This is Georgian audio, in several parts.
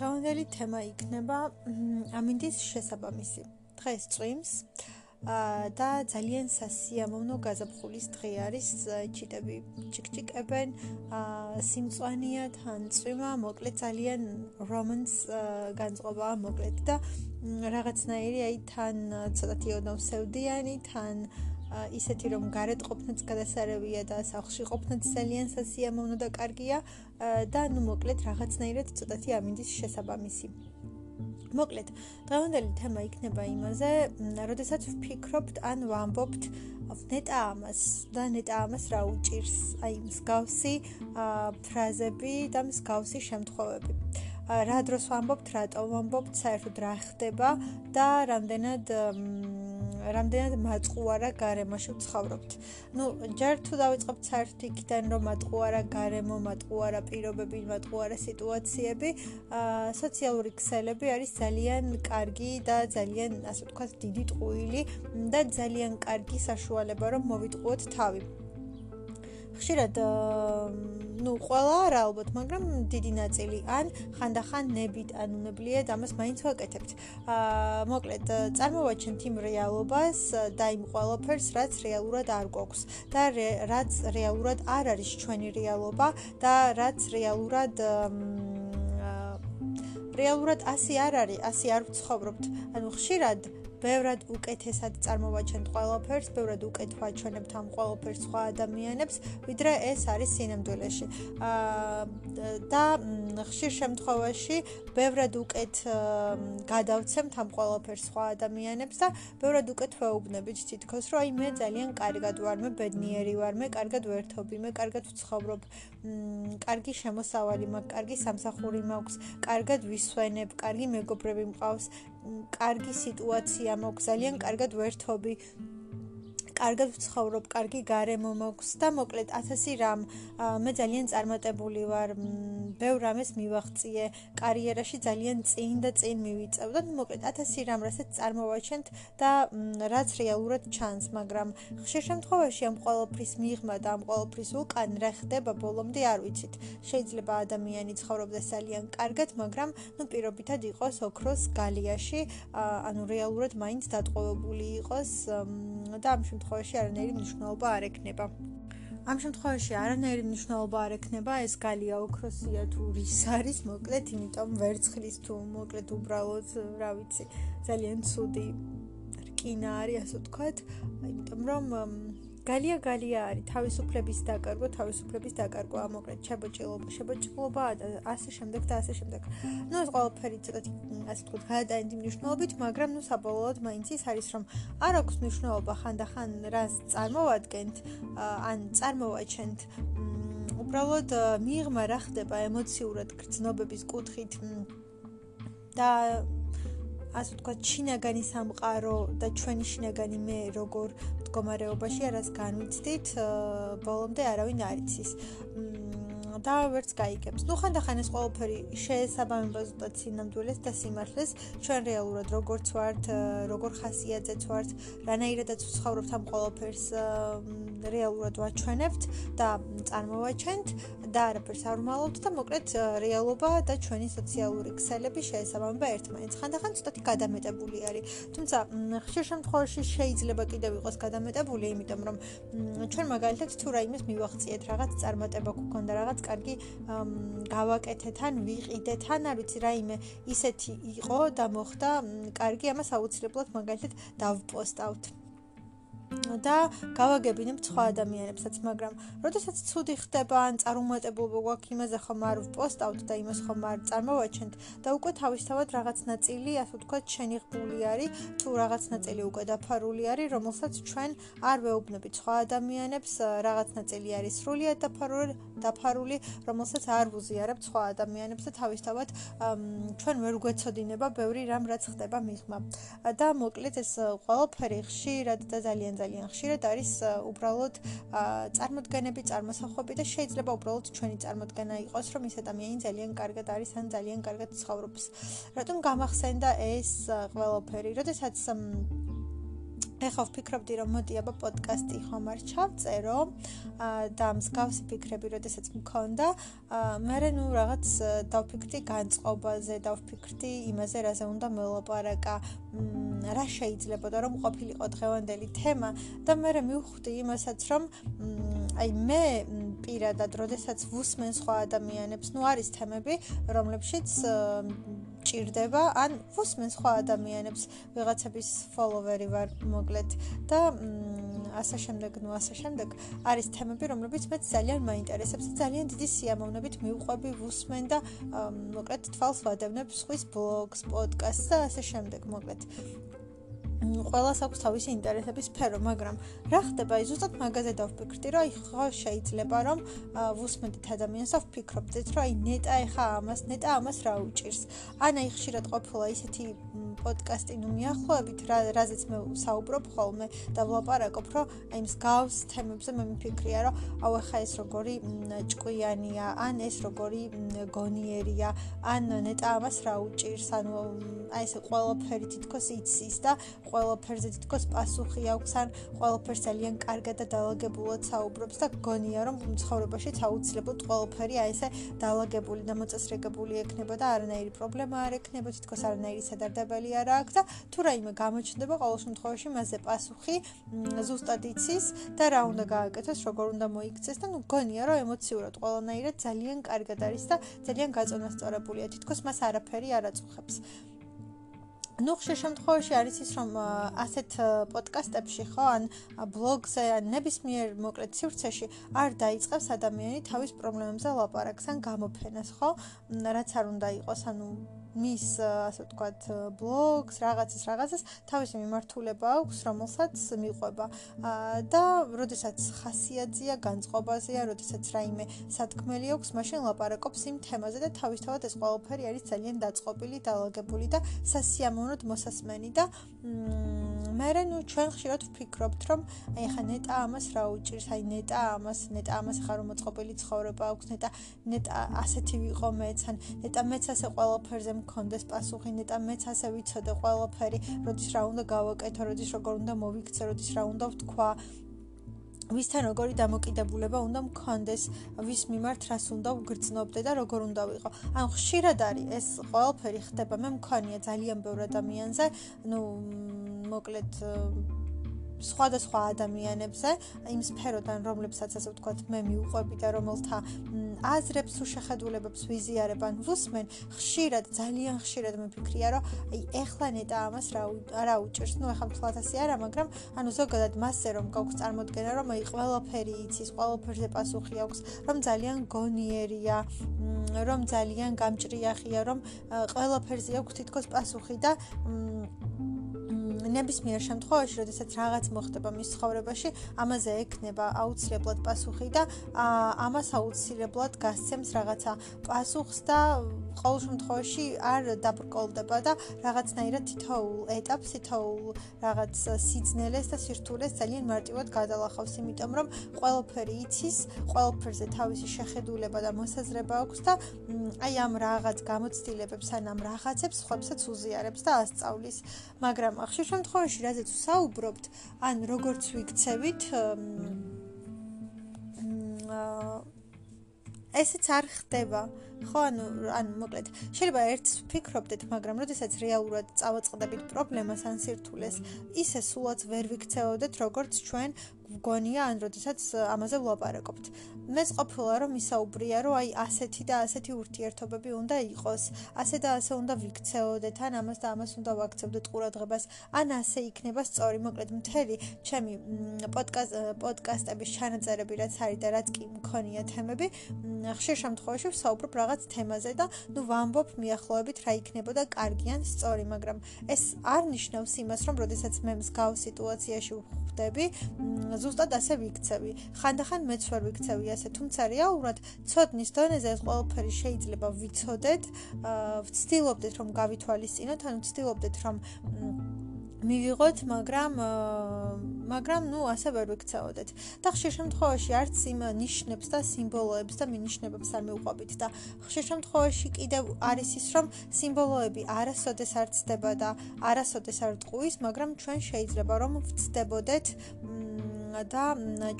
დღევანდელი თემა იქნება ამინდის შესაბამისი. დღეს წვიმს და ძალიან სასიამოვნო გაზაფხულის დღე არის. ჩიტები ჩიკჩიკებენ, სიმწვანეა თან წვიმა, მოკლედ ძალიან რომანს განწყობა, მოკლედ და რაღაცნაირი აი თან ცოტათი ოდნავსევდიანი, თან ისეთი რომ გარეთ ყოფნაც გადასარევია და სახლში ყოფნაც ძალიან სასიამოვნო და კარგია და ნუ მოკლედ რაღაცნაირად ცოტათი ამინდის შესაბამისი. მოკლედ, დღევანდელი თემა იქნება იმაზე, როდესაც ვფიქრობთ ან ვამბობთ ნეტა ამას და ნეტა ამას რა უჭირს, აი მსგავსი ფრაზები და მსგავსი შემთხვევები. რა დროს ვამბობთ, რატომ ვამბობთ, საერთოდ რა ხდება და რამდენად რამდენად მაწყუარა გარემოში ვცხოვრობთ. ну, ჯერ თუ დავიწყებთ საერთოდ იქიდან, რომ მაწყუარა გარემო, მაწყუარა პირობები, მაწყუარა სიტუაციები, აა სოციალური ქსელები არის ძალიან კარგი და ძალიან, ასე ვთქვათ, დიდი ტყუილი და ძალიან კარგი საშუალება, რომ მოვიტყუოთ თავი. ხშირად ну ყველა არა ალბათ მაგრამ დიდი ნაწილი ან ხანდახან ნებით ან უნებლიეთ ამას მაინც ვაკეთებთ. აა მოკლედ წარმოვაჩენთ იმ რეალობას და იმ ყველაფერს რაც რეალურად არ გვაქვს და რაც რეალურად არ არის ჩვენი რეალობა და რაც რეალურად რეალურად ასე არ არის ასე არ ვცხოვრობთ. ანუ ხშირად ბევრად უკეთესად წარმოვაჩენთ ყველაფერს, ბევრად უკეთ ვაჩვენებთ ამ ყველაფერს სხვა ადამიანებს, ვიდრე ეს არის სინამდვილეში. აა და ხშირ შემთხვევაში ბევრად უკეთ გადავცემთ ამ ყველაფერს სხვა ადამიანებს და ბევრად უკეთ ვეუბნებით თითქოს, რომ აი მე ძალიან კარგად ვარ, მე ბედნიერი ვარ, მე კარგად ვერთობი, მე კარგად ვცხოვრობ, მ კარგი შემოსავალი მაქვს, კარგი სამსახური მაქვს, კარგად ვისვენებ, კარგი მეგობრები მყავს, კარგი სიტუაცია მაქვს, ძალიან კარგად ვერთობი. კარგად ვცხოვრობ, კარგი გარემო მაქვს და მოკლედ 1000 რამ. მე ძალიან წარმატებული ვარ, ბევრ რამეს მივაღწიე, კარიერაში ძალიან წინ და წინ მივიწევ და მოკლედ 1000 რამ რასაც წარმოვაჩენთ და რაც რეალურად ჩანს, მაგრამ ხშირ შემთხვევაში ამ ყოველფრის მიღმა და ამ ყოველფრის უკან რა ხდება ბოლომდე არ ვიცით. შეიძლება ადამიანი ცხოვრობდეს ძალიან კარგად, მაგრამ ნუ პირობითად იყოს ოქროს გალიაში, ანუ რეალურად მაინც დატყვევებული იყოს და ამ შემთხვევაში არანაირი მნიშვნელობა არ ექნება. ამ შემთხვევაში არანაირი მნიშვნელობა არ ექნება ეს გალია ოქროსია თუ რის არის, მოკლედ, იმიტომ ვერცხლის თუ მოკლედ უბრალოდ, რა ვიცი, ძალიან ცუდი რკინა არის, ასე ვთქვათ, იმიტომ რომ გალია გალია არის თავისუფლების დაკარგვა, თავისუფლების დაკარგვა, მოკლედ შებოჭილობა, შებოჭილობა და ასე შემდეგ და ასე შემდეგ. ნუ ეს ყველაფერი ცოტა ასე ვთქვით, გადაიტანით მნიშვნელობით, მაგრამ ნუ საბოლოოდ მაინც ის არის, რომ არ აქვს მნიშვნელობა ხანდახან რას წარმოვადგენთ, ან წარმოვაჩენთ. უბრალოდ მიიღმა რა ხდება ემოციურად გრძნობების კუთხით და ასე თქვა ჩინაგანი სამყარო და ჩვენი შინაგანი მე როგორ მდგომარეობაში არას განვიცდით ბოლომდე არავინ არ იცის და ვერც გაიგებს. ნუ ხანდახან ეს ყველაფერი შეესაბამება ზუსტად სინამდვილეს და სიმართლეს, ჩვენ რეალურად როგორც ვართ, როგორ ხასიათზეც ვართ, რანაირადაც ვცხოვრობთ ამ ყველაფერს რეალურად ვაჩვენებთ და წარმოვაჩენთ და არაფერს არ ვმალავთ და მოკლედ რეალობა და ჩვენი სოციალური ქსელები შეესაბამება ერთმანეთს. ხანდახან ცოტათი გადამეტებული არის. თუმცა ხშირ შემთხვევაში შეიძლება კიდევ იყოს გადამეტებული, იმიტომ რომ ჩვენ მაგალითად თუ რაიმეს მივახციეთ, რაღაც წარმატება გქონდა, რაღაც კარგი გავაკეთეთ ან ვიყიდეთ ან არ ვიცი რაიმე ისეთი იყო და მოხდა კარგი ამას აუცილებლად მაგალითად დავპოსტავთ და გავაგებინებ სხვა ადამიანებსაც, მაგრამ როდესაც ცუდი ხდება ან წარუმატებლობა გვაქვს იმაზე ხომ არ ვპოსტავთ და იმას ხომ არ წარმოვაჩენთ და უკვე თავისთავად რაღაც ნაწილი, ასე ვთქვათ, შენიღბული არის, თუ რაღაც ნაწილი უკვე დაფარული არის, რომელსაც ჩვენ არ ვეუბნებით სხვა ადამიანებს, რაღაც ნაწილი არის სრულიად დაფარული, დაფარული, რომელსაც არ ვუზიარებთ სხვა ადამიანებს და თავისთავად ჩვენ ვერ გვეცოდინება ბევრი რამ რაც ხდება მიღმა. და მოკლედ ეს ყველაფერი ხშირად და ძალიან ძალიან ხშირად არის უბრალოდ წარმოდგენები, წარმოსახვები და შეიძლება უბრალოდ ჩვენი წარმოდგენა იყოს, რომ ეს ადამიანი ძალიან კარგად არის ან ძალიან კარგად ცხოვრობს. რატომ გამახსენდა ეს ყველაფერი? როდესაც ეხლა ვფიქრობდი რომ მოდი აბა პოდკასტი ხომ არ ჩავწერო და მსგავსი ფიქრები როდესაც მქონდა. მე ნუ რაღაც დავფიქრდი განწყობაზე დავფიქრდი იმაზე რაზე უნდა მელაპარაკა რა შეიძლება და რომ ყოფილიყო დღევანდელი თემა. და მე მივხვდი იმასაც რომ აი მე პირადად როდესაც ვუსმენ სხვა ადამიანებს ნუ არის თემები რომლებშიც ჭირდება ან ვუსმენ სხვა ადამიანებს ვიღაცების ფოლოვერი ვარ მოკლედ და ასე შემდეგ ნუ ასე შემდეგ არის თემები რომლებიც მე ძალიან მაინტერესებს და ძალიან დიდი სიამოვნებით მივყვები ვუსმენ და მოკლედ თვალს ვადევნებ სხვის ბლოგს, პოდკასტს და ასე შემდეგ მოკლედ ყველას აქვს თავისი ინტერესების სფერო, მაგრამ რა ხდება? აი ზუსტად მაგაზე დავფიქრდი, რომ აი ხო შეიძლება რომ ვუსმენთ ადამიანს და ვფიქრობდეთ, რომ აი ნეტა ეხა ამას, ნეტა ამას რა უჭირს. ან აი ხშირად ყოფილა ისეთი პოდკასტი ნუ მიახლოებით, რა რაზეც მე საუბრობ ხოლმე და ვლაპარაკობ, რომ აი მსგავს თემებზე მე მიფიქრია, რომ აუ ეხა ეს როგორი ჭკვიანია, ან ეს როგორი გონიერია, ან ნეტა ამას რა უჭირს, ანუ აი ეს ყველაფერი თითქოს იცის და ყველაფერზე თითქოს პასუხი აქვს ან ყველაფერს ძალიან კარგად და დაალაგებულად საუბრობს და გონია რომ ცხოვრებაში აუცილებლად ყველაფერი აი ესე დაალაგებული და მოწესრიგებული ექნება და არანაირი პრობლემა არ ექნება თითქოს არანაირი სადარდებელი არ აქვს და თუ რაიმე გამოჩნდება ყოველ შემთხვევაში მასზე პასუხი ზუსტად იცის და რა უნდა გააკეთოს როგორ უნდა მოიქცეს და ნუ გონია რომ ემოციურად ყველანაირად ძალიან კარგად არის და ძალიან გაწონასწორებულია თითქოს მას არაფერი არ აწუხებს ну ხშირ შემთხვევაში არის ის რომ ასეთ პოდკასტებში ხო ან ბლოგზე ან ნებისმიერ მოკლედ სივრცეში არ დაიწყებს ადამიანი თავის პრობლემებზე ლაპარაკს ან გამოფენას ხო რაც არ უნდა იყოს ანუ მის ასე ვთქვათ ბლოგს, რაღაცას, რაღაცას თავისი მიმართულება აქვს, რომელსაც მიყვება. და როდესაც ხასიათზია, განწყობაზეა, როდესაც რაიმე სათქმელი აქვს, მაშინ ლაპარაკობს იმ თემაზე და თავისთავად ეს ყველაფერი არის ძალიან დაწყობილი, დაალაგებული და სასიამოვნოდ მოსასმენი და მე ნუ ჩვენ ხშირად ვფიქრობთ, რომ აი ხა ნეტა ამას რა უჭირს, აი ნეტა ამას, ნეტა ამას ხარ რომ მოწყობილი ცხოვრება აქვს, ნეტა ნეტა ასეთი ვიყო მეც, ან ნეტა მეც ასე ყველაფერზე მქონდეს პასუხი ნეტა მეც ასე ვიცოდე ყველაფერი როდის რა უნდა გავაკეთო როდის როგორ უნდა მოვიქცე როდის რა უნდა ვთქვა ვისთან როგორი დამოკიდებულება უნდა მქონდეს? ვის მიმართ რას უნდა ვგრძნობდე და როგორ უნდა ვიყო? ან ხშირად არის ეს ყველაფერი ხდება. მე მქონია ძალიან ბევრ ადამიანზე. ну მოკლედ სხვადასხვა ადამიანებზე, იმ სფეროდან, რომლებსაც ასე ვთქვათ, მე მიუყვები და რომელთა აზრებს თუ შეხედულებებს ვიზიარებ ან ვუსმენ, ხშირად, ძალიან ხშირად მეფიქრია, რომ აი ეხლა ნეტა ამას რა რა უჭირს. ნუ ეხლა თლათ ასე არა, მაგრამ ანუ ზოგადად მასზე რომ გაქვს წარმოქმნა, რომ აი ყველაფერი იცის, ყველაფერზე პასუხი აქვს, რომ ძალიან გონიერია, რომ ძალიან გამჭრიახია, რომ ყველაფერზე აქვს თითქოს პასუხი და ნებისმიერ შემთხვევაში, როდესაც რაღაც მოხდება მის ცხოვრებაში, ამაზე ექნება აუცილებლად პასუხი და ამას აუცილებლად გასცემს რაღაცა პასუხს და ყოველ შემთხვევაში არ დაბრკოლდება და რაღაცნაირად თითოეულ ეტაპს, თითოეულ რაღაც სიძნელეს და სირთულეს ძალიან მარტივად გადალახავს, იმიტომ რომ ყველაფერი იცის, ყველაფერზე თავისი შეხედულება და მოსაზრება აქვს და აი ამ რაღაც გამოცდილებებს ან ამ რაღაცებს ხვებსაც უზიარებს და ასწავლის, მაგრამ ხშირ შემთხვევაში რაზეც ვსაუბრობთ, ან როგორც ვიქცევით აა ესეც არ ხდება. ხო, ანუ ანუ მოკლედ, შეიძლება ერთს ვფიქრობდეთ, მაგრამ როდესაც რეალურად წავაწყდებით პრობლემას ან სირთულეს, ისე სულაც ვერ ვიქცეოდეთ, როგორც ჩვენ გონია ან როდესაც ამაზე ვლაპარაკობთ. მეც ყოფილა რომ ისაუბრია რომ აი ასეთი და ასეთი ურთიერთობები უნდა იყოს. ასე და ასე უნდა ვიქცეოდეთ, ან ამას და ამას უნდა ვაქცევდეთ ყურადღებას, ან ასე იქნება სწორი. მოკლედ მთელი ჩემი პოდკასტ პოდკასტების ჩანაწერები რაც არის და რაც კი მქონია თემები, ხშირ შემთხვევაში ვსაუბრობ რაღაც თემაზე და ნუ ვამბობ მიახლოებით რა იქნებოდა კარგი ან სწორი, მაგრამ ეს არ ნიშნავს იმას, რომ როდესაც მე მსგავს სიტუაციაში ვხვდები, ზუსტად ასე ვიქცევი. ხანდახან მეც ვერ ვიქცევი ასე, თუმცა რეალურად ცოდნის დონეზე ეს ყველაფერი შეიძლება ვიცოდეთ, ვცდილობდეთ რომ გავითვალისწინოთ, ანუ ვცდილობდეთ რომ მივიღოთ, მაგრამ მაგრამ ნუ ასე ვერ ვიქცეოდეთ. და ხშირ შემთხვევაში არც იმ ნიშნებს და სიმბოლოებს და მინიშნებებს არ მეუყვებით და ხშირ შემთხვევაში კიდევ არის ის, რომ სიმბოლოები არასოდეს არ ცდება და არასოდეს არ ტყუის, მაგრამ ჩვენ შეიძლება რომ ვცდებოდეთ და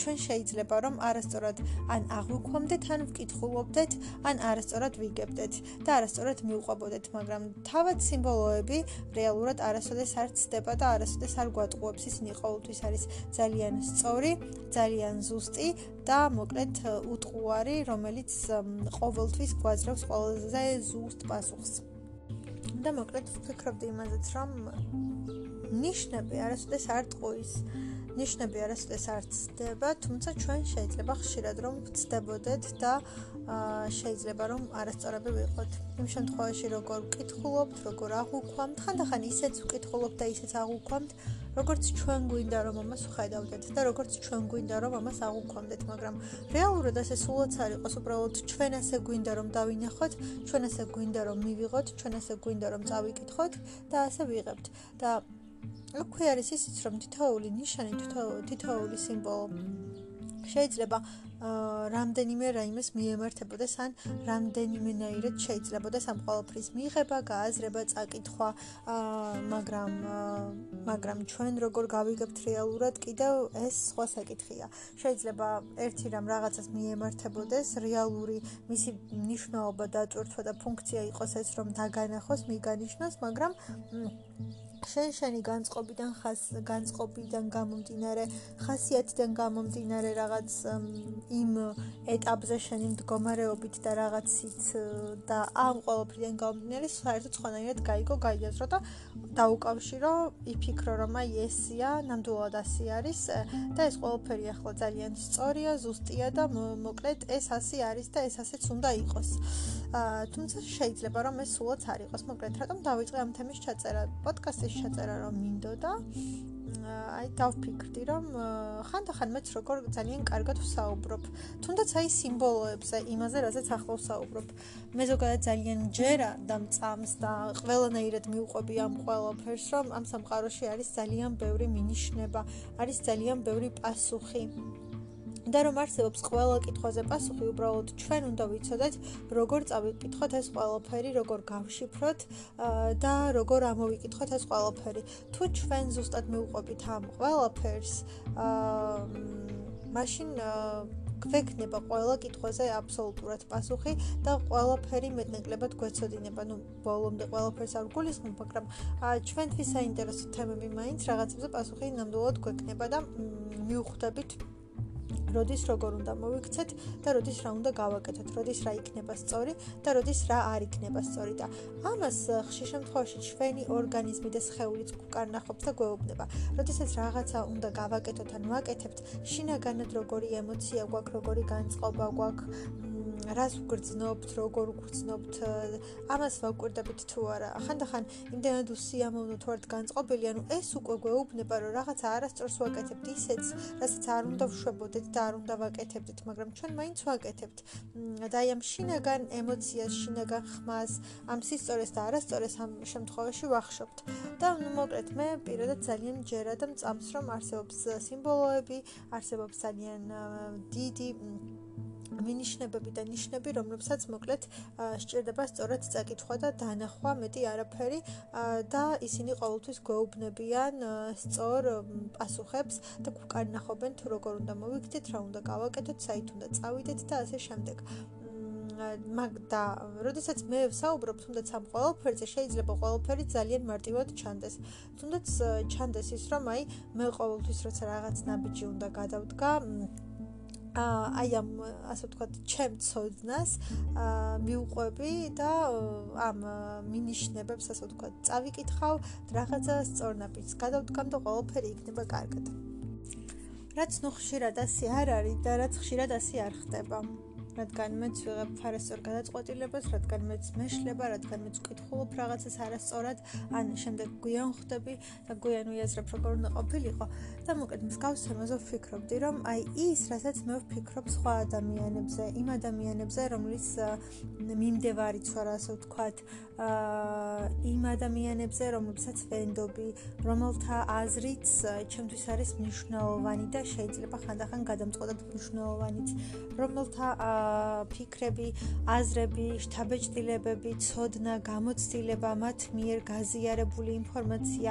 ჩვენ შეიძლება რომ არასწორად ან აღვიქვამდეთ ან ვკითხულობდეთ ან არასწორად ვიგებდეთ და არასწორად მიუყვებოდეთ მაგრამ თავად სიმბოლოები რეალურად არასოდეს არ ცდება და არასოდეს არ გვატყუებს ისინი ყოველთვის არის ძალიან სწორი ძალიან ზუსტი და მოკლედ უტყუარი რომელიც ყოველთვის გვაძლევს ყველაზე ზუსტ პასუხს. და მოკლედ ვფიქრობდი იმაზეც რომ ნიშნები არასოდეს არ ტყუის ნიშნები არასოდეს არ ცდება, თუმცა ჩვენ შეიძლება ხშირად რომ ვცდებოდეთ და შეიძლება რომ არასწორები ვიყოთ. იმ შემთხვევაში როგორ ვკითხულობთ, როგორ აღვქვამთ, ხანდახან ისეც ვკითხულობთ და ისეც აღვქვამთ, როგორც ჩვენ გვინდა რომ ამას ვხედავდეთ და როგორც ჩვენ გვინდა რომ ამას აღვქვამდეთ, მაგრამ რეალურად ასე სულაც არ იყოს, უბრალოდ ჩვენ ასე გვინდა რომ დავინახოთ, ჩვენ ასე გვინდა რომ მივიღოთ, ჩვენ ასე გვინდა რომ წავიკითხოთ და ასე ვიღებთ. და აქვე არის ისიც რომ თითოეული ნიშანი თითოეული სიმბოლო შეიძლება რამდენიმე რაიმეს მიემართებოდეს ან რამდენიმენაირად შეიძლებაოდეს ამ ყოველფრის მიღება, გააზრება, წაკითხვა, მაგრამ მაგრამ ჩვენ როგორ გავიგებთ რეალურად კიდევ ეს სხვა საკითხია. შეიძლება ერთი რამ რაღაცას მიემართებოდეს, რეალური მისი ნიშნულობა და წურთვა და ფუნქცია იყოს ეს რომ დაგანახოს, მიგანიშნოს, მაგრამ შენ შენი განწყობიდან ხას განწყობიდან გამომდინარე ხასიათიდან გამომდინარე რაღაც იმ ეტაპზე შენი მდგომარეობით და რაღაცით და ამ ყოველფრიდან გამომდინარე საერთოდ სხვანაირად გაიგო გაიაზრო და დაუკავშირო იფიქრო რომ აი ესია ნამდვილად ასე არის და ეს ყოველფერი ახლა ძალიან სწორია ზუსტია და მოკლედ ეს ასე არის და ეს ასეც უნდა იყოს. თუმცა შეიძლება რომ ეს სულაც არ იყოს მოკლედ. რატომ დავიწყე ამ თემის ჩაწერა პოდკასტის ჩაწერა რომ მინდოდა. აი დავფიქრდი რომ ხანდახან მეც როგორ ძალიან კარგად ვსაუბრობ. თუნდაც აი სიმბოლოებზე იმაზე რაზეც ახლა ვსაუბრობ. მე ზოგადად ძალიან ჯერა და მწამს და ყველანაირად მიუყვები ამ ყველაფერს რომ ამ სამყაროში არის ძალიან ბევრი მინიშნება არის ძალიან ბევრი პასუხი და რომ არსებობს ყველა კითხვაზე პასუხი, უბრალოდ ჩვენ უნდა ვიცოდეთ, როგორ წავიკითხოთ ეს ყველაფერი, როგორ გავშიფროთ და როგორ ამოვიკითხოთ ეს ყველაფერი. თუ ჩვენ ზუსტად მიუყვებით ამ ყველაფერს, აა მაშინ გვექნება ყველა კითხვაზე აბსოლუტურად პასუხი და ყველაფერი მეტნაკლებად გვეცოდინება. ნუ ბოლომდე ყველაფერს არ გულისხმობ, მაგრამ ჩვენთვის საინტერესო თემები მაინც რაღაცებზე პასუხი ნამდვილად გვექნება და მიუხვდებით როდის როგორ უნდა მოვიქცეთ და როდის რა უნდა გავაკეთოთ, როდის რა იქნება სწორი და როდის რა არ იქნება სწორი და ამას ხშირ შემთხვევაში ჩვენი ორგანიზმი და სხეულიც უკარნახობს და გვეუბნება. როდესაც რაღაცა უნდა გავაკეთოთ ან ვაკეთებთ, შინაგანად როგორი ემოცია გვაქვს, როგორი განწყობა გვაქვს, რას ვგრძნობთ, როგორ ვგრძნობთ, ამას ვაკვირდებით თუ არა. ხანდახან იმდენად უსიამოვნო თუ არ განწყობილი, ანუ ეს უკვე გვეუბნება, რომ რაღაცა არასწორს ვაკეთებთ, ისეც, რასაც არ უნდა ვშვებოდეთ და არ უნდა ვაკეთებდეთ, მაგრამ ჩვენ მაინც ვაკეთებთ. და აი ამ შინაგან ემოციას, შინაგან ხმას, ამ სისწორეს და არასწორეს ამ შემთხვევაში ვახშობთ. და ნუ მოკლედ მე პირადად ძალიან ჯერა და მწამს რომ არსებობს სიმბოლოები, არსებობს ძალიან დიდი მინიშნებები და ნიშნები, რომლებსაც მოკლედ სჭირდება სწორად წაკითხვა და დანახვა, მეტი არაფერი და ისინი ყოველთვის გვეუბნებიან სწორ პასუხებს და გვკარნახობენ თუ როგორ უნდა მოვიქცეთ, რა უნდა გავაკეთოთ, საით უნდა წავიდეთ და ასე შემდეგ. მაგ და როდესაც მე ვსაუბრობ თუნდაც ამ ყოველფერზე შეიძლება ყოველფერი ძალიან მარტივად ჩანდეს. თუნდაც ჩანდეს ის რომ აი მე ყოველთვის როცა რაღაც ნაბიჯი უნდა გადავდგა აი ამ ასე ვთქვათ, ჩემ ცოდნას მიუყვები და ამ მინიშნებებს ასე ვთქვათ, წავიკითხავ, რაღაცა სწორნაბიჯს გადავდგამ და ყველაფერი იქნება კარგად. რაც ნუ ხშირად ასე არ არის და რაც ხშირად ასე არ ხდება. რადგან მეც ვიღებ ფარასწორ გადაწყვეტილებას, რადგან მეც მეშლება, რადგან მეც ვკითხულობ რაღაცას არასწორად, ან შემდეგ გვიან ხვდები და გვიან ვიაზრებ როგორ უნდა ყოფილიყო. და მოკლედ მსგავს თემაზე ვფიქრობდი, რომ აი ის, რასაც მე ვფიქრობ სხვა ადამიანებზე, იმ ადამიანებზე, რომლის მიმდევარიც ვარ, ასე ვთქვათ, აა იმ ადამიანებზე, რომლებსაც ვენდობი, რომელთა აზრიც ჩემთვის არის მნიშვნელოვანი და შეიძლება ხანდახან გადამწყვეტად მნიშვნელოვანიც, რომელთა ფიქრები, აზრები, შთაბეჭდილებები, ცოდნა, გამოცდილება, მათ მიერ გაზიარებული ინფორმაცია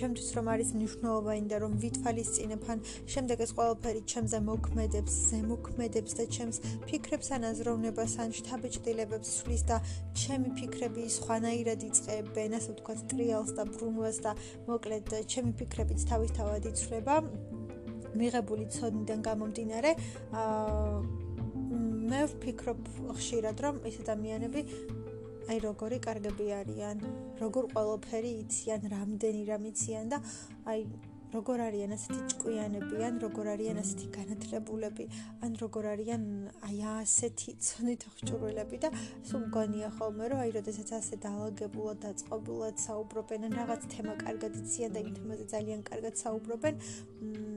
ჩემთვის რომ არის მნიშვნელოვანი და რომ ვითვალისწინებ ან შემდეგ ეს ყველაფერი ჩემზე მოქმედებს, ზემოქმედებს და ჩემს ფიქრებს ან აზროვნებას ან შთაბეჭდილებებს სვლის და ჩემი ფიქრები სხვანაირად იწყებენ, ასე ვთქვათ, ტრიალს და ბრუნვას და მოკლედ ჩემი ფიქრებიც თავისთავად იცვლება. მიღებული ცოდნიდან გამომდინარე, აა მე ვფიქრობ ხშირად, რომ ეს ადამიანები აი როგორი კარგები არიან, როგორ ყველაფერი იციან, რამდენი რამ იციან და აი როგორ არიან ასეთი ჭკვიანები, ან როგორ არიან ასეთი განათლებულები, ან როგორ არიან აი ასეთი ცნით ხჭურველები და სულ მგონია ხოლმე რომ აი როდესაც ასე დაალაგებულად და წყობილად საუბრობენ ან რაღაც თემა კარგად იციან და იმ თემაზე ძალიან კარგად საუბრობენ, მ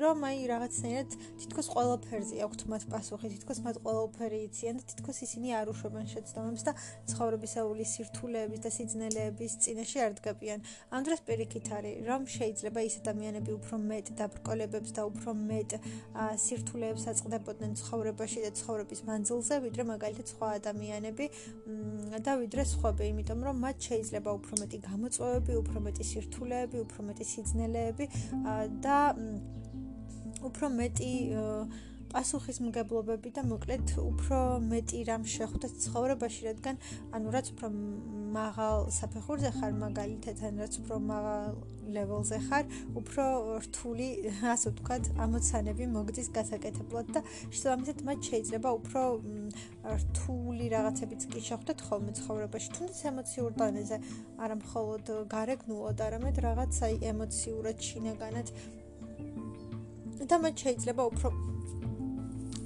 რომ აი რაღაცნაირად თითქოს ყველაფერზე აქვთ მათ პასუხი, თითქოს მათ ყველაფერი იციან და თითქოს ისინი არ უშვებენ შეცდომებს და ცხოვრებისეული სირთულეების და სიძნელეების წინაშე არ დგებიან. ამ დროს პირიქით არის, რომ შეიძლება ის ადამიანები უფრო მეტ დაბრკოლებებს და უფრო მეტ სირთულეებს აწყდებოდნენ ცხოვრებაში და ცხოვრების მანძილზე, ვიდრე მაგალითად სხვა ადამიანები და ვიდრე სხვები, იმიტომ რომ მათ შეიძლება უფრო მეტი გამოწვევები, უფრო მეტი სირთულეები, უფრო მეტი სიძნელეები და უფრო მეტი პასუხისმგებლობები და მოკლედ უფრო მეტი რამ შეხვდეთ ცხოვრებაში, რადგან ანუ რაც უფრო მაღალ საფეხურზე ხარ მაგალითად, ან რაც უფრო მაღალ level-ზე ხარ, უფრო რთული, ასე ვთქვათ, ამოცანები მოგდის გასაკეთებლად და შესაბამისად მათ შეიძლება უფრო რთული რაღაცებიც კი შეხვდეთ ხოლმე ცხოვრებაში, თუნდაც ემოციურ დონეზე, არა მხოლოდ გარეგნულად, არამედ რაღაც აი ემოციურად შინაგანად და მათ შეიძლება უფრო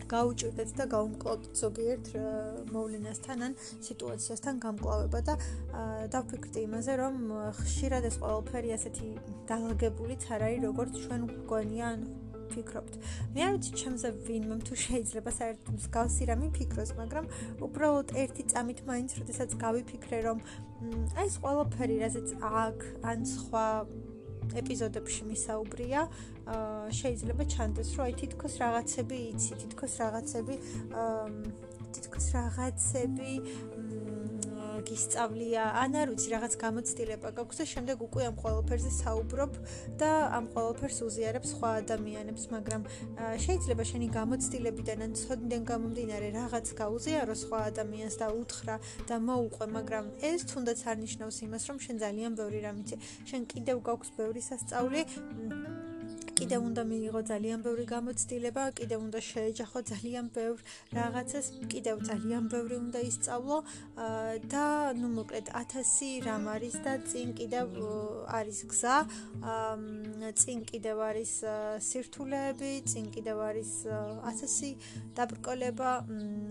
გაუჭირდეთ და გაუმკლავთ ზოგიერთ მოვლენასთან ან სიტუაციასთან გამკლავება და დავფიქრდი იმაზე, რომ ხშირად ეს ყველაფერი ასეთი დაალაგებულიც არ არის, როგორც ჩვენ გვგონია ან ფიქრობთ. მე არ ვიცი, ჩემზე ვინმე თუ შეიძლება საერთოდ მსგავსი რამე ფიქროს, მაგრამ უბრალოდ ერთი წამით მაინც, როდესაც გავიფიქრე, რომ აი ეს ყველაფერი, რასაც აქ ან სხვა ეპიზოდებში მისაუბრია, შეიძლება ჩანდეს, რომ აი თითქოს რაღაცები იცი, თითქოს რაღაცები თითქოს რაღაცები გისწავლია, ან არ ვიცი, რაღაც გამოცდილება გაქვს და შემდეგ უკვე ამ ყოველფერზე საუბრობ და ამ ყოველფერს უზიარებ სხვა ადამიანებს, მაგრამ შეიძლება შენი გამოცდილებიდან ან ცოდნიდან გამომდინარე რაღაც გაუზიარო სხვა ადამიანს და უთხრა და მოუყვე, მაგრამ ეს თუნდაც არ ნიშნავს იმას, რომ შენ ძალიან ბევრი რამ იცი. შენ კიდევ გაქვს ბევრი სასწაული კიდევ უნდა მიიღო ძალიან ბევრი გამოცდილება, კიდევ უნდა შეეჯახო ძალიან ბევრ რაღაცას, კიდევ ძალიან ბევრი უნდა ისწავლო და ნუ მოკლედ 1000 რამ არის და წინ კიდევ არის გზა, წინ კიდევ არის სირთულეები, წინ კიდევ არის 1000 დაბრკოლება,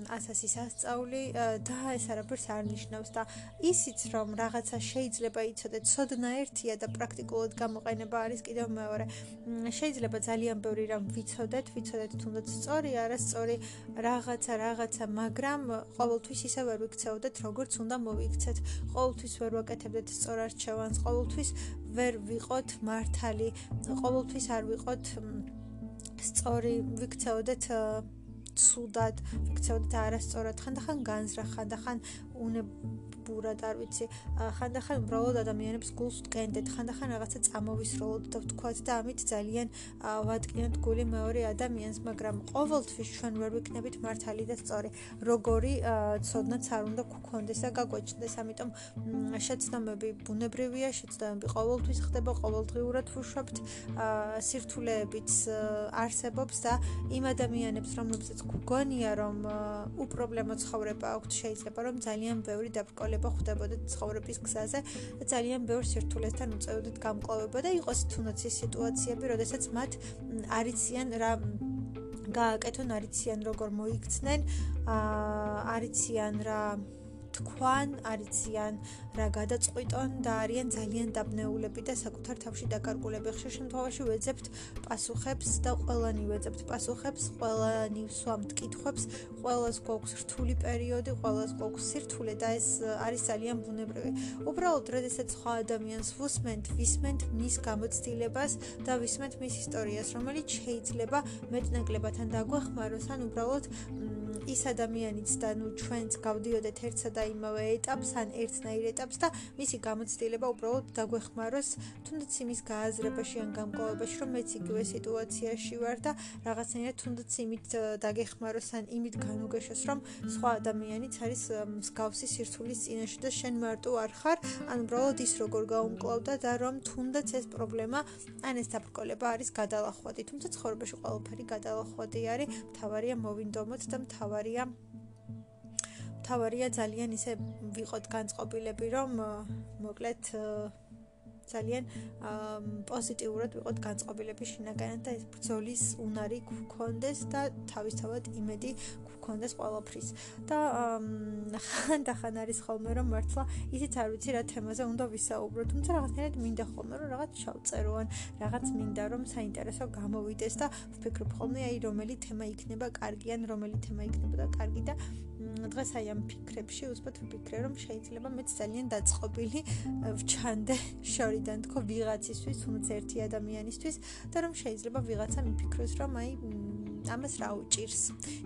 1000 სასწაული და ეს არაფერს არ ნიშნავს და ისიც რომ რაღაცა შეიძლება იცოდე, ცოდნა ერთია და პრაქტიკულად გამოყენება არის კიდევ მეორე. შეიძლება ძალიან ბევრი რამ ვიცოდეთ, ვიცოდეთ თუნდაც სწორი, არასწორი რაღაცა, რაღაცა, მაგრამ ყოველთვის ისე ვერ ვიქცეოდეთ, როგორც უნდა მოვიქცეთ. ყოველთვის ვერ ვაკეთებდეთ სწორ არჩევანს, ყოველთვის ვერ ვიყოთ მართალი, ყოველთვის არ ვიყოთ სწორი, ვიქცეოდეთ ცუდად, ვიქცეოდეთ არასწორად, ხანდახან განზრახ, ხანდახან უნებურად, არ ვიცი, ხანდახან უბრალოდ ადამიანებს გულს ვკენდეთ, ხანდახან რაღაცა წამოვისროლოთ და ვთქვათ და ამით ძალიან ვატკინოთ გული მეორე ადამიანს, მაგრამ ყოველთვის ჩვენ ვერ ვიქნებით მართალი და სწორი. როგორი ცოდნაც არ უნდა გქონდეს და გაგვაჩნდეს, ამიტომ შეცდომები ბუნებრივია, შეცდომები ყოველთვის ხდება, ყოველდღიურად ვუშვებთ, სირთულეებიც არსებობს და იმ ადამიანებს, რომლებსაც გგონია, რომ უპრობლემო ცხოვრება აქვთ, შეიძლება რომ ძალიან ბევრი დაბრკოლება ხვდებოდა ცხოვრების გზაზე. და ძალიან ბევრ სირთულესთან უწევდით გამკლავება და იყოს თუნდაც ის სიტუაციები, როდესაც მათ არიციან რა გააკეთონ არიციან როგორ მოიქცნენ არიციან რა თქვან არიციან რა გადაწყვიტონ და არიან ძალიან დაბნეულები და საკუთარ თავში დაკარგულები. ხშირ შემთხვევაში ვეძებთ პასუხებს და ყველანი ვეძებთ პასუხებს, ყველანი ვსვამთ კითხვებს, ყველას გვაქვს რთული პერიოდი, ყველას გვაქვს სირთულე და ეს არის ძალიან ბუნებრივი. უბრალოდ როდესაც სხვა ადამიანს ვუსმენთ, ვისმენთ მის გამოცდილებას და ვისმენთ მის ისტორიას, რომელიც შეიძლება მეტნაკლებად ან დაგვეხმაროს, ან უბრალოდ ის ადამიანიც და ნუ ჩვენც გავდიოდეთ ერთსა და იმავე ეტაპს, ან ერთნაირ ეტაპს და მისი გამოცდილება უბრალოდ დაგვეხმაროს, თუნდაც იმის გააზრებაში ან გამკლავებაში, რომ მეც იგივე სიტუაციაში ვარ და რაღაცნაირად თუნდაც იმით დაგეხმაროს ან იმით განუგეშოს, რომ სხვა ადამიანიც არის მსგავსი სირთულის წინაშე და შენ მარტო არ ხარ, ან უბრალოდ ის როგორ გაუმკლავდა და რომ თუნდაც ეს პრობლემა ან ეს დაბრკოლება არის გადალახვადი, თუმცა ცხოვრებაში ყველაფერი გადალახვადი არის, მთავარია მოვინდომოთ და მთავარია. თავარია თავარია ძალიან ისე ვიყოთ განწყობილები რომ მოკლედ ძალიან პოზიტიურად ვიყოთ განწყობილები შინაგანად და ეს ბრძოლის უნარი გქონდეს და თავისთავად იმედი გქონდეს ყოველფრის და ხანდახან არის ხოლმე რომ მართლა ისიც არ ვიცი რა თემაზე უნდა ვისაუბრო თუმცა რაღაცნაირად მინდა ხოლმე რომ რაღაც შავწერო ან რაღაც მინდა რომ საინტერესო გამოვიდეს და ვფიქრობ ხოლმე აი რომელი თემა იქნება კარგი ან რომელი თემა იქნება და კარგი და დღეს აი ამ ფიქრებში უცბად ვფიქრე რომ შეიძლება მეც ძალიან დაწყობილი ვჩანდე შორიდან თქო ვიღაცისთვის თუნდაც ერთი ადამიანისთვის და რომ შეიძლება ვიღაცა მიფიქროს რომ აი ამას რა უჭირს?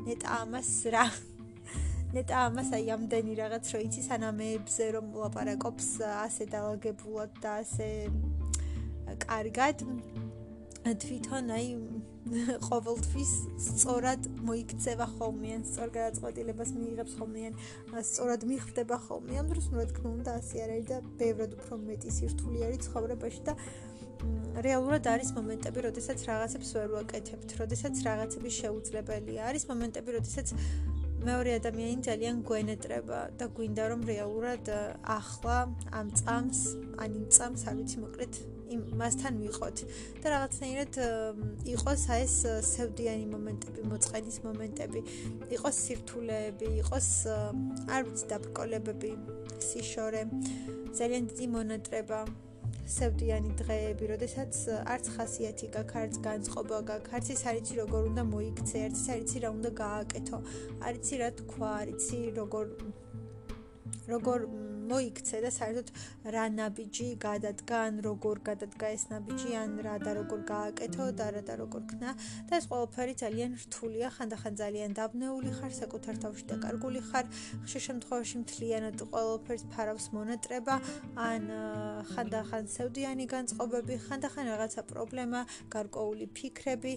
ნეტა ამას რა? ნეტა ამას აი ამდენი რაღაც რო იცი სანამეებზე რომ ლაპარაკობს ასე დაალგებულად და ასე კარგად. თვითონ აი ყოველთვის სწორად მოიქცევა ხოლმე ან სწორ გადაწყვეტილებას მიიღებს ხოლმე ან სწორად მიხვდება ხოლმე ამ დროს რა თქმა უნდა ასე არ არის და ბევრად უფრო მეტი სირთულე არის ცხოვრებაში და რეალურად არის მომენტები, როდესაც რაღაცებს ვერ ვაკეთებთ, როდესაც რაღაცები შეუძლებელია. არის მომენტები, როდესაც მეორე ადამიანი ძალიან გვენეტრება და გვინდა რომ რეალურად ახლა ამ წამს, ან იმ წამს, არ ვიცი, მოკლედ მასთან ვიყოთ და რაღაცნაირად იყოს აი ეს სევდიანი მომენტები, მოწყენის მომენტები, იყოს სირთულეები, იყოს არ ვიცი, დაბრკოლებები, სიშორე, ძალიან დიდი მონატრება. სევდიანი დღეები, როდესაც არც ხასიათი გაქვს, არც განწყობა გაქვს, არც ის არიცი როგორ უნდა მოიქცე, არც ის არიცი რა უნდა გააკეთო, არიცი რა თქვა, არიცი როგორ როგორ მოიქცე და საერთოდ რა ნაბიჯი გადადგან, როგორ გადადგა ეს ნაბიჯი, ან რა და როგორ გააკეთო და რა და როგორ ქნა და ეს ყველაფერი ძალიან რთულია, ხანდახან ძალიან დაბნეული ხარ, საკუთარ თავში დაკარგული ხარ, ხშირ შემთხვევაში მთლიანად ყველაფერს ფარავს მონატრება, ან ხანდახან სევდიანი განწყობები, ხანდახან რაღაცა პრობლემა, გარკვეული ფიქრები,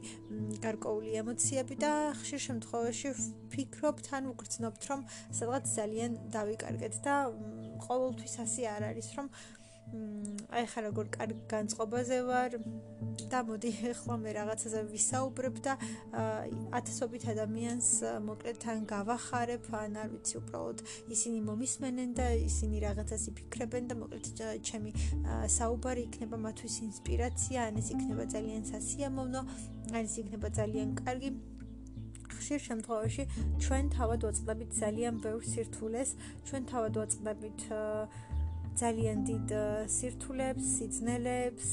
გარკვეული ემოციები და ხშირ შემთხვევაში ვფიქრობთ ან ვგრძნობთ, რომ სადღაც ძალიან დავიკარგეთ და ყოველთვის ასე არ არის, რომ აი ხა როგორ კარგ განწყობაზე ვარ და მოდი ახლა მე რაღაცაზე ვისაუბრებ და ათასობით ადამიანს მოკლედ თან გავახარებ, ან არ ვიცი უბრალოდ ისინი მომისმენენ და ისინი რაღაცას იფიქრებენ და მოკლედ ჩემი საუბარი იქნება მათთვის ინსპირაცია, ან ეს იქნება ძალიან სასიამოვნო, ან ეს იქნება ძალიან კარგი ხშირ შემთხვევაში ჩვენ თავად ვაწყდებით ძალიან ბევრ სირთულეს, ჩვენ თავად ვაწყდებით ძალიან დიდ სირთულებს, სიძნელებს,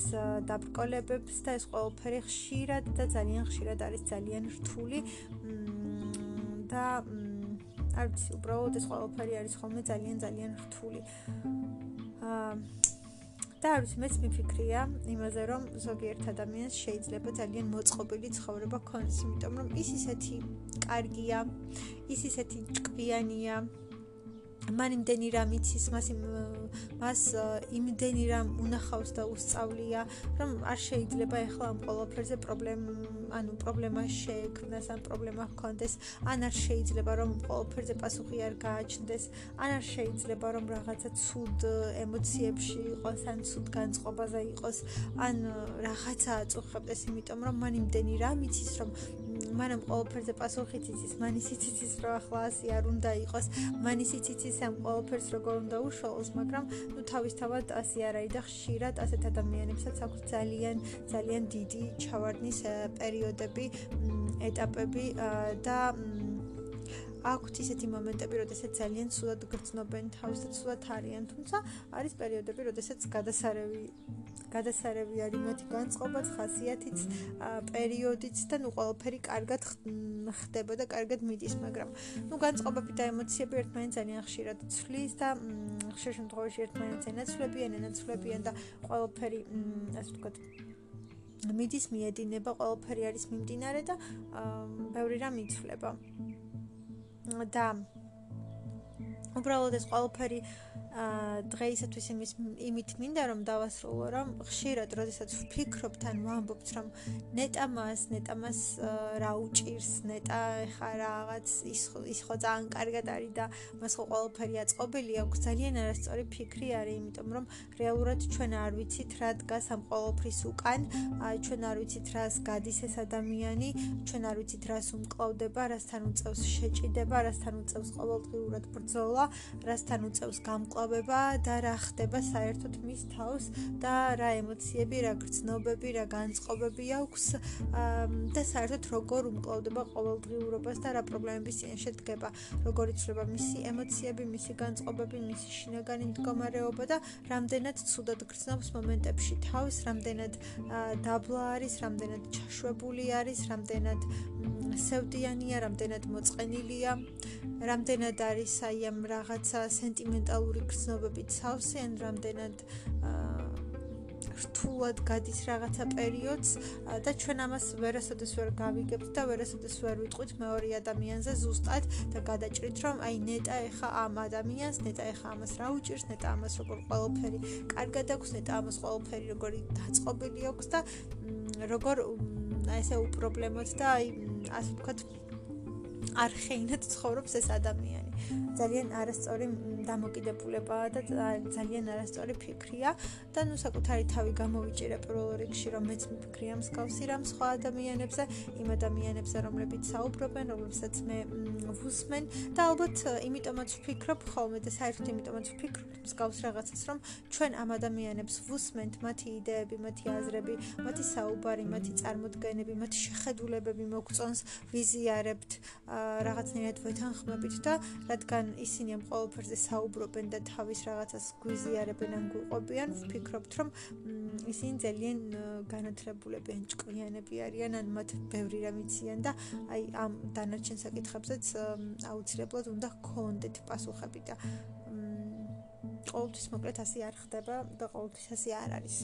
დაბრკოლებებს და ეს ყველაფერი ხშირად და ძალიან ხშირად არის ძალიან რთული და არ ვიცი, უბრალოდ ეს ყველაფერი არის ხოლმე ძალიან ძალიან რთული. აა და არის მეც მიფიქრია იმაზე რომ ზოგიერთ ადამიანს შეიძლება ძალიან მოწყობილი ცხოვრება ქონდეს იმიტომ რომ ის ისეთი კარგია ის ისეთი ჭკვიანია მან იმდენი რამ იცის მას მას იმდენი რამ უნახავს და უსწავლია რომ არ შეიძლება ახლა ამ ყოველფერზე პრობლემა ანუ პრობლემა შეექმნას ან პრობლემა ჰქონდეს ან არ შეიძლება რომ ყოველფერზე პასუხი არ გააჩნდეს ან არ შეიძლება რომ რაღაცა ცუდ ემოციებში იყოს ან ცუდ განწყობაზე იყოს ან რაღაცა აწუხებდეს იმიტომ რომ მან იმდენი რამ იცის რომ მანამ ყოველფერზე პასუხი იცის, მან ისიც იცის, რომ ახლა ასე არ უნდა იყოს, მან ისიც იცის ამ ყოველფერს როგორ უნდა უშუალოს, მაგრამ ნუ თავისთავად ასე არ არის და ხშირად ასეთ ადამიანებსაც. აქვს ძალიან ძალიან დიდი ჩავარდნის პერიოდები ეტაპები და აქვთ ისეთი მომენტები, როდესაც ძალიან სულად გრძნობენ თავს და სულად არიან, თუმცა არის პერიოდები, როდესაც გადასარევი გადასარევი არის მათი განწყობაც, ხასიათიც, პერიოდიც და ნუ ყველაფერი კარგად ხდება და კარგად მიდის, მაგრამ ნუ განწყობები და ემოციები ერთმანეთს ძალიან ხშირად ცვლის და ხშირ შემთხვევაში ერთმანეთს ენაცვლებიან, ენაცვლებიან და ყველაფერი ასე ვთქვათ მიდის მიედინება, ყველაფერი არის მიმდინარე და ბევრი რამ იცვლება. და უბრალოდ ეს ყველაფერი დღეისათვის იმის იმით მინდა რომ დავასრულო რომ ხშირად როდესაც ვფიქრობთ ან ვამბობთ რომ ნეტამას ნეტამას რა უჭირს ნეტა ხა რაღაც ის ის ხო ძალიან კარგად არის და მას ხო ყველაფერი აწყობილი აქვს. ძალიან არასწორი ფიქრი არის იმიტომ რომ რეალურად ჩვენ არ ვიცით რა დგას ამ ყველაფრის უკან. ჩვენ არ ვიცით რას გადის ეს ადამიანი. ჩვენ არ ვიცით რას უმკლავდება რასთან უწევს შეჭიდება რასთან უწევს ყოველდღიურად ბრძოლა რასთან უწევს გამკლავება გრძნობება და რა ხდება საერთოდ მის თავს და რა ემოციები, რა გრძნობები, რა განწყობები აქვს და საერთოდ როგორ უმკლავდება ყოველდღიურობას და რა პრობლემების წინაშე დგება, როგორ იცვლება მისი ემოციები, მისი განწყობები, მისი შინაგანი მდგომარეობა და რამდენად ცუდად გრძნობს მომენტებში თავს, რამდენად დაბლა არის, რამდენად ჩაშვებული არის, რამდენად სევდიანია, რამდენად მოწყენილია, რამდენად არის აი ამ რაღაცა სენტიმენტალური გრძნობებით სავსე, ან რამდენად რთულად გადის რაღაცა პერიოდს და ჩვენ ამას ვერასოდეს ვერ გავიგებთ და ვერასოდეს ვერ ვიტყვით მეორე ადამიანზე ზუსტად და გადაჭრით რომ აი ნეტა ეხა ამ ადამიანს ნეტა ეხა ამას რა უჭირს ნეტა ამას როგორ ყველაფერი კარგად აქვს ნეტა ამას ყველაფერი როგორი დაწყობილი აქვს და როგორ აი ესე უპრობლემოდ და აი ასე ვთქვათ არხეინად ცხოვრობს ეს ადამიანი. ძალიან არასწორი დამოკიდებულებაა და ძალიან არასწორი ფიქრია და ნუ საკუთარი თავი გამოვიჭირე პირველ რიგში რომ მეც მიფიქრია მსგავსი რამ სხვა ადამიანებზე, იმ ადამიანებზე, რომლებიც საუბრობენ, რომლებსაც მე ვუსმენ და ალბათ იმიტომაც ვფიქრობ ხოლმე და საერთოდ იმიტომაც ვფიქრობ მსგავს რაღაცას რომ ჩვენ ამ ადამიანებს ვუსმენთ მათი იდეები, მათი აზრები, მათი საუბარი, მათი წარმოდგენები, მათი შეხედულებები მოგწონს, ვიზიარებთ რაღაცნაირად ვეთანხმებით და რადგან ისინი ამ ყოველფერზე საუბრობენ და თავის რაღაცას გვიზიარებენ ან გვიყვებიან, ვფიქრობთ, რომ ისინი ძალიან განათლებულები ან ჭკვიანები არიან, ან მათ ბევრი რამ იციან და აი ამ დანარჩენ საკითხებზეც აუცილებლად უნდა გქონდეთ პასუხები და ყოველთვის მოკლედ ასე არ ხდება და ყოველთვის ასე არ არის.